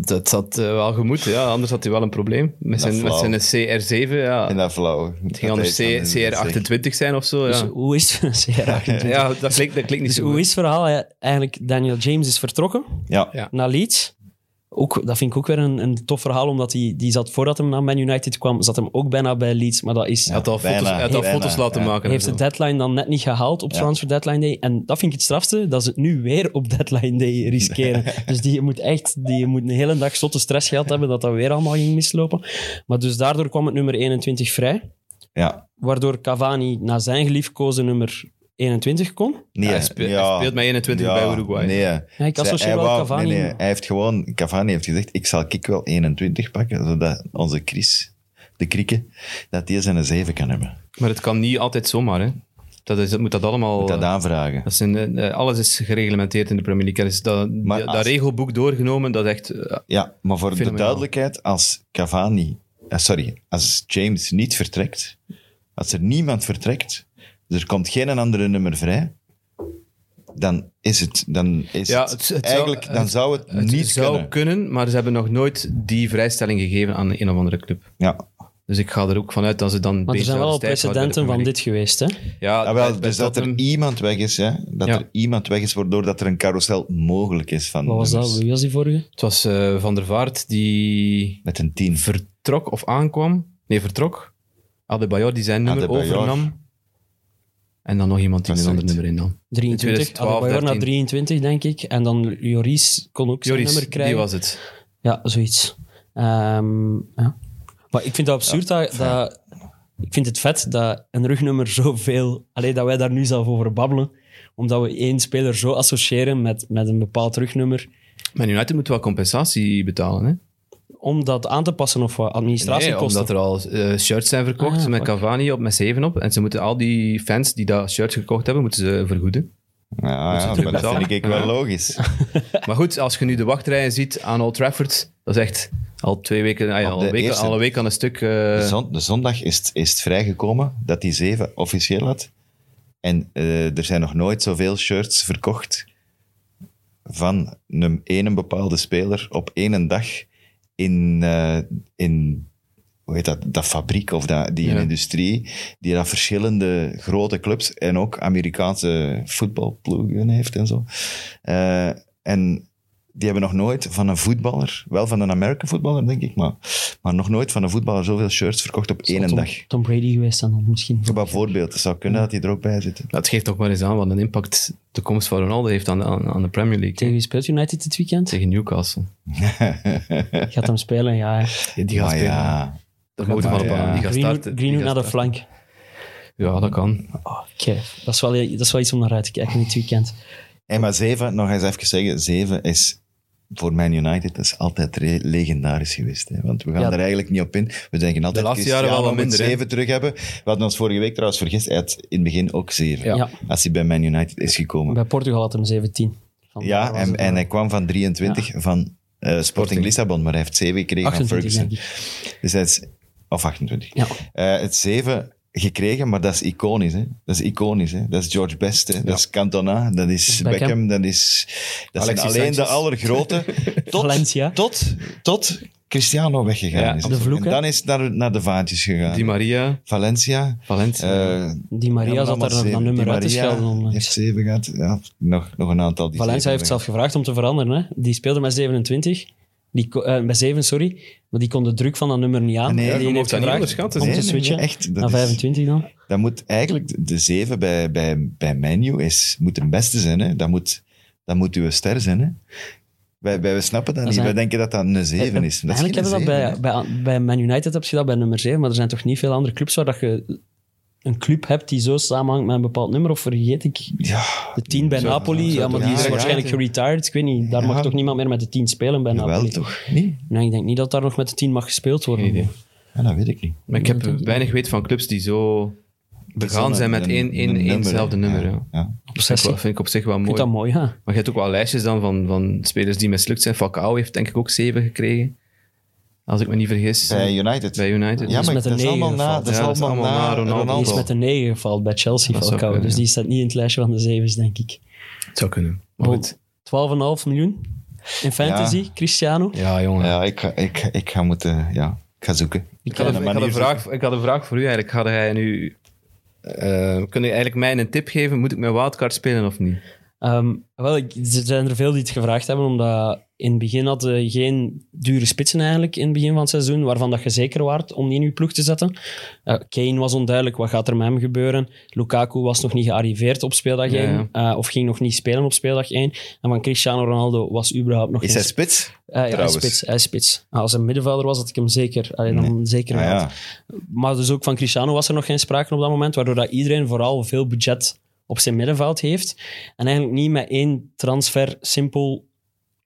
Dat had eh, wel gemoed, ja. Anders had hij wel een probleem. Met zijn, met zijn CR7, ja. En dat flauw. Het ging anders C- CR28 zijn of zo, Dus ja. hoe is het? [laughs] CR28. Ja, dat klinkt, dat klinkt niet Dus zo hoe goed. is het verhaal? Eigenlijk, Daniel James is vertrokken Ja. Ja. naar Leeds. Ook, dat vind ik ook weer een, een tof verhaal, omdat hij die zat, voordat hij naar Man United kwam, zat hem ook bijna bij Leeds. Maar dat is, Hij had al Bijna, foto's, had al bijna, foto's laten ja. maken. hij heeft de deadline dan net niet gehaald op Ja. Transfer Deadline Day. En dat vind ik het strafste, dat ze het nu weer op Deadline Day riskeren. [laughs] dus die moet echt die moet een hele dag zotte stress gehad hebben dat dat weer allemaal ging mislopen. Maar dus daardoor kwam het nummer 21 vrij, Ja. waardoor Cavani naar zijn geliefkozen nummer 21 kon. Nee, Hij speelt- ja. hij speelt met 21 Ja, bij Uruguay. Nee. Ja, ik associeer hij wel wou- Cavani. Nee, nee, hij heeft gewoon... Cavani heeft gezegd, ik zal ik wel 21 pakken, zodat onze Chris, de krieken, dat die zijn een 7 kan hebben. Maar het kan niet altijd zomaar, hè. Dat, is, dat moet dat allemaal... Dat eh, aanvragen. dat zijn, eh, alles is gereglementeerd in de Premier League. Er is dat, Maar dat als- regelboek doorgenomen, dat is echt... eh, Ja, maar voor de duidelijkheid, als Cavani... eh, sorry, als James niet vertrekt, als er niemand vertrekt, er komt geen andere nummer vrij, dan is het... Dan is Ja, het, het- het zou- eigenlijk, dan het- zou het, het niet zou kunnen. maar ze hebben nog nooit die vrijstelling gegeven aan een of andere club. Ja, Dus ik ga er ook vanuit dat ze dan... Maar er zijn wel precedenten van dit geweest, hè? Ja, Ah, wel, dus dat er iemand weg is, hè? dat Ja. er iemand weg is, waardoor dat er een carousel mogelijk is van Wat was nummers. dat? Wie was die vorige? Het was eh, Van der Vaart die Met een tien. vertrok of aankwam. Nee, vertrok. Adebayor die zijn nummer Adebayor. overnam. En dan nog iemand die Dat een ander nummer innam. 23. 2012, Adebayor naar 13. 23, denk ik. En dan Joris kon ook zijn Joris, nummer die krijgen. was het. Ja, zoiets. Ehm, ja. Maar ik vind dat absurd dat, dat... Ik vind het vet dat een rugnummer zoveel... Alleen dat wij daar nu zelf over babbelen. Omdat we één speler zo associëren met, met een bepaald rugnummer. Man United moet wel compensatie betalen, hè? Om dat aan te passen of wat Nee, administratiekosten. omdat er al eh, shirts zijn verkocht Ah, met. Cavani op met 7 op. En ze moeten al die fans die dat shirt gekocht hebben, moeten ze vergoeden. Ja, ja, maar dat vind ik wel logisch. [laughs] Maar goed, als je nu de wachtrijen ziet aan Old Trafford, dat is echt al twee weken, ah ja, Op al, de een week, eerste- al een week aan een stuk. eh, De, zon- de zondag is, het- is het vrijgekomen dat hij zeven officieel had. En eh, er zijn nog nooit zoveel shirts verkocht van een ene bepaalde speler op één dag in, eh, in hoe heet dat, dat fabriek of dat, die Ja. industrie, die dat verschillende grote clubs en ook Amerikaanse voetbalploegen heeft en zo. Eh, en die hebben nog nooit van een voetballer, wel van een American voetballer denk ik, maar, maar nog nooit van een voetballer zoveel shirts verkocht op één Tom, dag. Tom Brady geweest dan misschien. Bijvoorbeeld, het zou kunnen dat hij er ook bij zit. dat geeft toch maar eens aan wat een impact de komst van Ronaldo heeft aan, aan, aan de Premier League. Tegen wie speelt United dit weekend? Tegen Newcastle. [laughs] Gaat hem spelen, ja. Ja, die gaat spelen. ja, Daar moet Maar op aan. ja. Die gaat Greenwood, starten. Greenwood Die naar de flank. Ja, dat kan. Oh, oké. dat, is wel, dat is wel iets om naar uit te kijken dit weekend. Hey, maar zeven, nog eens even zeggen, zeven is voor Man United dat is altijd legendarisch geweest. Hè? Want we gaan Ja. er eigenlijk niet op in. We denken altijd De laatste jaren wel Cristiano wat moet minder, hè? zeven terug hebben. We hadden ons vorige week trouwens vergist, hij had in het begin ook zeven. Ja. Ja. Als hij bij Man United is gekomen. Bij Portugal had hem 17. Van ja, en, en wel hij kwam van 23 van eh, Sporting Lissabon, maar hij heeft zeven gekregen 28, van Ferguson. Dus hij is, of 28. Ja. Eh, het zeven gekregen, maar dat is iconisch. Hè? Dat is iconisch. Hè? Dat is George Best, hè? dat is Cantona, dat is Beckham. Beckham, dat, is, dat zijn alleen de allergrote. [laughs] Tot, Valencia. Tot, tot Cristiano weggegaan Ja, is. de vloek, en dan is het naar, naar de vaantjes gegaan. Di Maria, Valencia. Valencia. eh, Die Maria zat daar een nummer Di uit te schelden. onlangs. heeft zeven gehad. Ja, nog, nog een aantal die Valencia heeft zelf gevraagd om te veranderen. Hè. Die speelde met 27. Die, eh, met 7, sorry. Maar die kon de druk van dat nummer niet aan. Nee, je die mocht heeft dat niet onderschatten, om te switchen nee, echt, dat naar is- 25 dan. Dat moet eigenlijk, de- de zeven bij, bij, bij Menu is, moet een beste zijn. Hè? Dat, moet, dat moet uw ster zijn. Hè? Wij, wij snappen dat, Dat niet. Wij denken dat dat een zeven is. Dat is Eigenlijk geen hebben we dat bij, bij, bij Man United heb je dat bij nummer 7, maar er zijn toch niet veel andere clubs waar dat je een club hebt die zo samenhangt met een bepaald nummer, of vergeet ik Ja, de 10 bij Zo- Napoli, zo- ja, maar die ja, is ja, waarschijnlijk ja. geretired, ik weet niet, daar Ja. mag toch niemand meer met de 10 spelen bij jawel Napoli? toch? Nee? Nee, ik denk niet dat daar nog met de 10 mag gespeeld worden. Idee. Ja, dat weet ik niet. Maar ik heb weinig weet van clubs die zo begaan zijn met één, éénzelfde nummer. Ja. Ja, ja. Dat vind ik, Obsessie. wel, vind ik op zich wel mooi. dat mooi, ja. Maar je hebt ook wel lijstjes dan van, van spelers die mislukt zijn. Falcao heeft denk ik ook zeven gekregen. Als ik me niet vergis. Bij United. Bij United. ja, maar met een dat is allemaal negen na, dat is allemaal allemaal na na Ronaldo. Ronaldo. Die is met een 9 gevallen bij Chelsea, Dat Falcao. kunnen, Dus ja. die staat niet in het lijstje van de zevens, denk ik. Het zou kunnen. Maar goed. 12,5 miljoen in fantasy, Cristiano. Ja, jongen. Ja, ik ga, ik, ga- ik ga moeten... Ja, ik ga zoeken. Ik had, een, ik, had een vraag, ik had een vraag voor u eigenlijk. Ga jij nu... eh kun je eigenlijk mij een tip geven? Moet ik mijn wildcard spelen of niet? Ehm, wel, ik, er zijn er veel die het gevraagd hebben, omdat in het begin hadden we geen dure spitsen eigenlijk in het begin van het seizoen, waarvan dat je zeker waart om die in je ploeg te zetten. Eh, Kane was onduidelijk, wat gaat er met hem gebeuren? Lukaku was nog niet gearriveerd op speeldag Ja, 1, eh, of ging nog niet spelen op speeldag 1. En van Cristiano Ronaldo was überhaupt nog Is geen hij spits? Eh, ja, hij is spits. Hij is spits. Ah, Als een middenvelder was, had ik hem zeker, allee, dan zeker Ah, ja. Maar dus ook van Cristiano was er nog geen sprake op dat moment, waardoor dat iedereen vooral veel budget op zijn middenveld heeft. En eigenlijk niet met één transfer simpel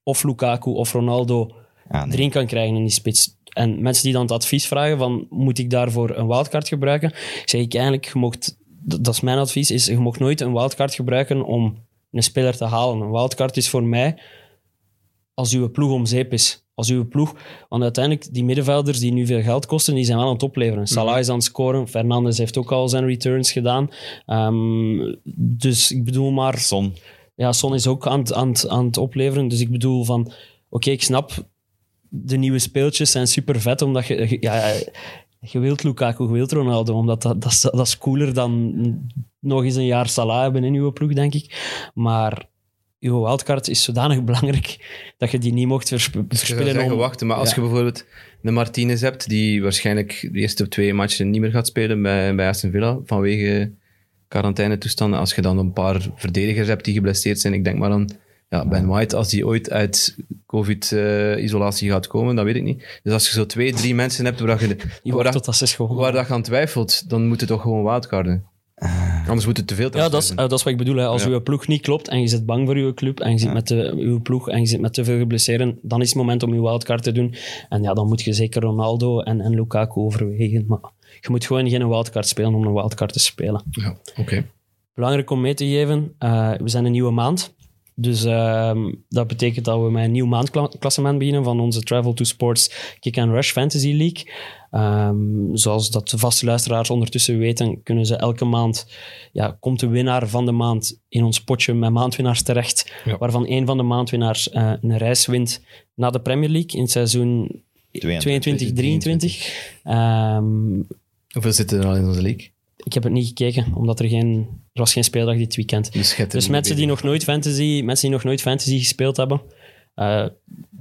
of Lukaku of Ronaldo nee. erin kan krijgen in die spits. En mensen die dan het advies vragen van, moet ik daarvoor een wildcard gebruiken? Zeg ik eigenlijk, je mocht, dat is mijn advies, is je mocht nooit een wildcard gebruiken om een speler te halen. Een wildcard is voor mij als uw ploeg om zeep is. Als uw ploeg, want uiteindelijk, die middenvelders die nu veel geld kosten, die zijn wel aan het opleveren. Salah is aan het scoren, Fernandes heeft ook al zijn returns gedaan. Ehm, dus ik bedoel maar, Son. Ja, Son is ook aan het, aan, het, aan het opleveren. Dus ik bedoel van, oké, ik snap, de nieuwe speeltjes zijn super vet, omdat je, ja, je wilt Lukaku, je wilt Ronaldo, omdat dat, dat, is, dat is cooler dan nog eens een jaar Salah hebben in uw ploeg, denk ik. Maar uw wildcard is zodanig belangrijk dat je die niet mocht versp- Dus je zou verspillen. zeggen om- wachten. Maar als Ja. je bijvoorbeeld een Martinez hebt, die waarschijnlijk de eerste twee matchen niet meer gaat spelen bij, bij Aston Villa, vanwege quarantainetoestanden. Als je dan een paar verdedigers hebt die geblesseerd zijn, ik denk maar aan Ja, Ben White, als die ooit uit COVID-isolatie gaat komen, dat weet ik niet. Dus als je zo twee, drie mensen hebt waar je, waar, dat- gewoon. waar dat je aan twijfelt, dan moet het toch gewoon wildcarden. Anders moet het te veel Ja, dat is, eh, dat is wat ik bedoel. Hè. Als Ja. uw ploeg niet klopt en je zit bang voor uw club en je zit met de, uw ploeg en je zit met te veel geblesseerd, dan is het moment om je wildcard te doen. En ja, dan moet je zeker Ronaldo en, en Lukaku overwegen. Maar je moet gewoon geen wildcard spelen om een wildcard te spelen. Ja, oké. Belangrijk om mee te geven, eh, we zijn een nieuwe maand. Dus ehm, dat betekent dat we met een nieuw maandklassement beginnen van onze Travel to Sports Kick and Rush Fantasy League. Ehm, zoals dat de vaste luisteraars ondertussen weten, kunnen ze elke maand, ja, komt de winnaar van de maand in ons potje met maandwinnaars terecht, Ja. waarvan één van de maandwinnaars eh, een reis wint naar de Premier League in het seizoen 22-23. Ehm, Hoeveel zitten er al in onze league? ik heb het niet gekeken, omdat er geen, er was geen speeldag dit weekend. Dus, Dus mensen die nog nooit fantasy, mensen die nog nooit fantasy gespeeld hebben, eh,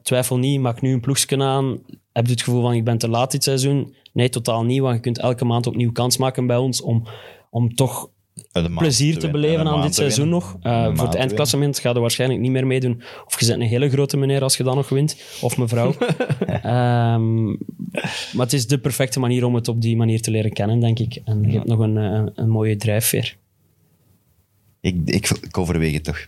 twijfel niet, maak nu een ploegje aan. Heb je het gevoel van ik ben te laat dit seizoen? Nee, totaal niet, want je kunt elke maand opnieuw kans maken bij ons om, om toch plezier te beleven aan dit seizoen nog. Eh, voor het eindklassement ga je waarschijnlijk niet meer meedoen. Of je bent een hele grote meneer als je dan nog wint. Of mevrouw. [laughs] Ehm, maar het is de perfecte manier om het op die manier te leren kennen, denk ik. En je hebt nog een, een, een mooie drijfveer. Ik, ik, ik overweeg het toch.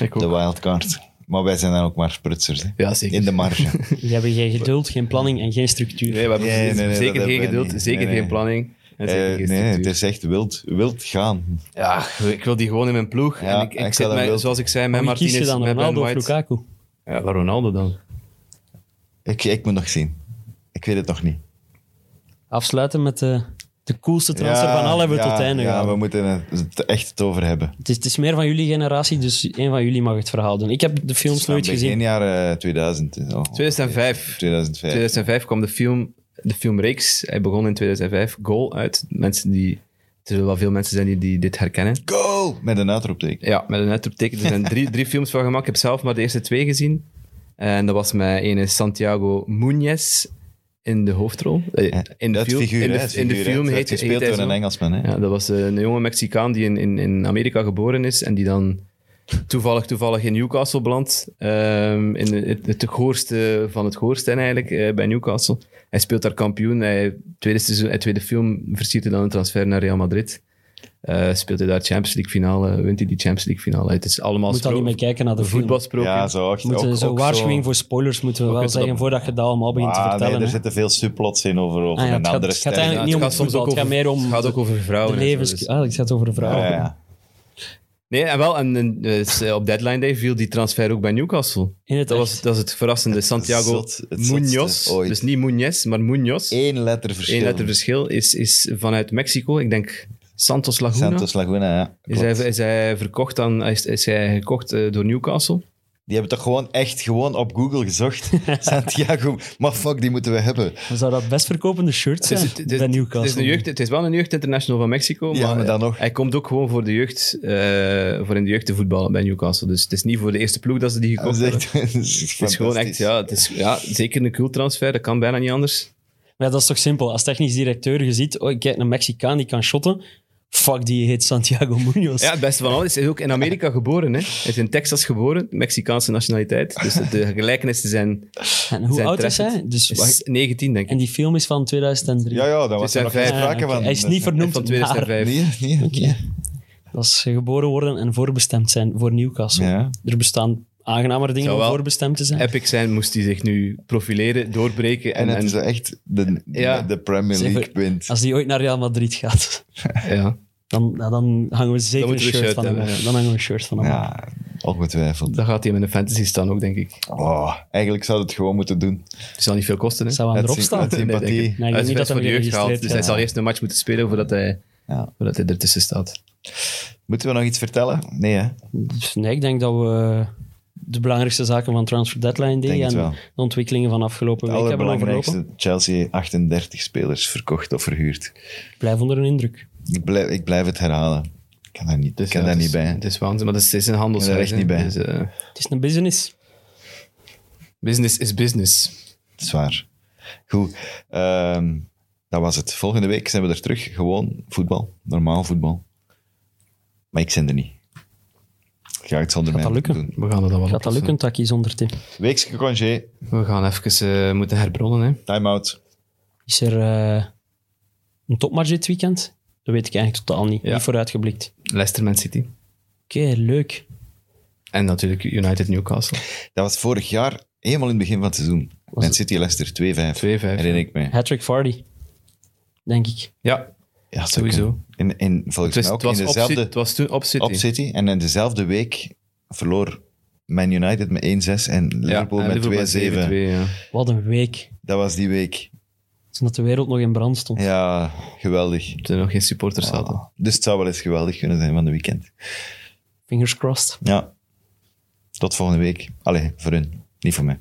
Ik ook. De wildcard. Maar wij zijn dan ook maar sprutsers. Hè. Ja, zeker. In de marge. [laughs] Die hebben geen geduld, geen planning en geen structuur. Nee, we hebben Nee, nee, nee, zeker geen geduld, niet. zeker Nee, nee. geen planning. Eh, nee, het is echt wild, wild gaan. Ja, ik wil die gewoon in mijn ploeg. Ja, en ik, ik zit met, wel- zoals ik zei, met Maar wie kies je Martinez, dan, met Ben Ronaldo of White. Lukaku? Ja, maar Ronaldo dan. Ik, ik moet nog zien. Ik weet het nog niet. Afsluiten met de, de coolste transfer van al hebben we ja, tot het einde Ja, we moeten het echt het over hebben. Het is, het is meer van jullie generatie, dus één van jullie mag het verhaal doen. Ik heb de films nooit Begin gezien. jaren 2000. Zo. 2005. 2005. 2005 kwam de film, de filmreeks. Hij begon in 2005. Goal uit. Mensen die, er zullen wel veel mensen zijn die, die dit herkennen. Goal! Met een uitroepteken. Ja, met een uitroepteken. Er zijn drie, [laughs] drie films van gemaakt. Ik heb zelf maar de eerste twee gezien. En dat was met ene Santiago Muñez in de hoofdrol. Eh, In de, film, figuur, in de, in de film heet, hij door een. Engelsman. Hè? Ja, dat was eh, een jonge Mexicaan die in, in, in Amerika geboren is en die dan toevallig, toevallig in Newcastle belandt. Ehm, in het, het goorste van het goorste eigenlijk, eh, bij Newcastle. Hij speelt daar kampioen. Hij, tweede, seizoen, hij tweede film versiert hij dan een transfer naar Real Madrid. Eh, speelt hij daar Champions League finale, wint hij die Champions League finale. Het is allemaal Moet dan niet meer kijken naar de voetbalsproken. Ja, zo. Echt, moeten ook- zo ook waarschuwing voor spoilers moeten we wel zeggen voordat je dat allemaal begint te Ah, vertellen. nee, er zitten veel subplots in over, over Ah ja, een het gaat- andere het gaat eigenlijk niet om het voetbal, het gaat meer om het gaat ook over de vrouwen. levens... dus- Ah, het gaat over vrouwen. Ja, ja. Nee, en wel, en, en, dus, eh, op deadline day viel die transfer ook bij Newcastle. In het Dat was, dat is het verrassende. Santiago zot- het Munoz, dus niet Muñez, maar Munoz. Eén letter verschil. Eén letter verschil is, is vanuit Mexico, ik denk Santos Laguna. Santos Laguna, ja. is, hij, is hij verkocht aan, is, is hij gekocht eh, door Newcastle? Die hebben toch gewoon echt gewoon op Google gezocht. [laughs] Santiago, maar fuck, die moeten we hebben. Zou dat best verkopende shirt zijn Het is, het is- bij het Newcastle? is, een jeugd, het is wel een jeugd international van Mexico, Ja, maar, maar dan nog. hij komt ook gewoon voor de jeugd, eh, voor in de jeugd te voetballen bij Newcastle. Dus het is niet voor de eerste ploeg dat ze die gekocht hebben. echt, [laughs] dat is Het is gewoon echt, ja, het is ja, zeker een cool transfer, dat kan bijna niet anders. Maar ja, dat is toch simpel. Als technisch directeur je ziet, oh, ik kijk een Mexicaan die kan shotten. Fuck, die heet Santiago [laughs] Munoz. Ja, het beste van alles. Hij is ook in Amerika geboren. Hè. Hij is in Texas geboren, Mexicaanse nationaliteit. Dus de gelijkenissen zijn, en hoe zijn oud is hij? Dus, is wacht, 19, denk ik. en die film is van 2003. Ja, ja, daar was er nog geen 2005. sprake oké. van. Hij is niet vernoemd Van naar... 2005. Nee, nee, Oké. Dat is geboren worden en voorbestemd zijn voor Newcastle. Ja. Er bestaan aangenamer dingen om voorbestemd te zijn. Epic zijn, moest hij zich nu profileren, doorbreken. En En, het is echt de, Ja. de Premier League wint. Als die ooit naar Real Madrid gaat, [laughs] ja. dan, dan hangen we zeker Dan een shirt van hem. Dan hangen we een shirt van hem. Ja, ongetwijfeld. Dan gaat hij met een fantasy staan ook, denk ik. Oh, eigenlijk zou het gewoon moeten doen. Het zal niet veel kosten. Hè. Zou hij Uit erop staan? uit sympathie. Nee, ik. Ik Hij niet dat voor hij de jeugd gehaald, geregistreerd dus hij zal eerst een match moeten spelen voordat hij, Ja. voordat hij ertussen staat. Moeten we nog iets vertellen? Nee, hè? Dus nee, ik denk dat we de belangrijkste zaken van Transfer Deadline Day het en de ontwikkelingen van afgelopen week hebben overlopen. Chelsea 38 spelers verkocht of verhuurd. Ik blijf onder een indruk. Ik blijf, ik blijf het herhalen. Ik kan daar niet, Dus kan ja, daar het niet is- bij. Het is waanzin, maar het is, het is een er echt niet bij. Dus, eh, Het is een business. business is business. Zwaar. Goed, ehm, dat was het. Volgende week zijn we er terug. Gewoon voetbal. Normaal voetbal. Maar ik zend er niet. Ja, het zal er mij dat lukken? doen. We gaan het dan wel Gaat dat lukken, Taki, zonder Tim? Weekse congé, We gaan even eh, moeten herbronnen. Hè. time-out. Is er eh, een topmatch dit weekend? Dat weet ik eigenlijk totaal niet. Ja. Niet vooruitgeblikt. Leicester Man City. Oké, leuk. En natuurlijk United Newcastle. 2-5. Dat was vorig jaar, helemaal in het begin van het seizoen. Man City Leicester 2-5. Herinner ik me. Hattrick Vardy, denk ik. Ja, Ja, sowieso. En, en volgens het was, mij ook het was, in op, dezelfde... City- het was toen op City. op City. En in dezelfde week verloor Man United met 1-6 en Liverpool Ja, met 2-7. Liverpool 7-2, ja. Wat een week. Dat was die week. Toen dat de wereld nog in brand stond. Ja, geweldig. Toen er nog geen supporters zaten. Dus het zou wel eens geweldig kunnen zijn van de weekend. Fingers crossed. Ja. Tot volgende week. Allee, voor hun. Niet voor mij.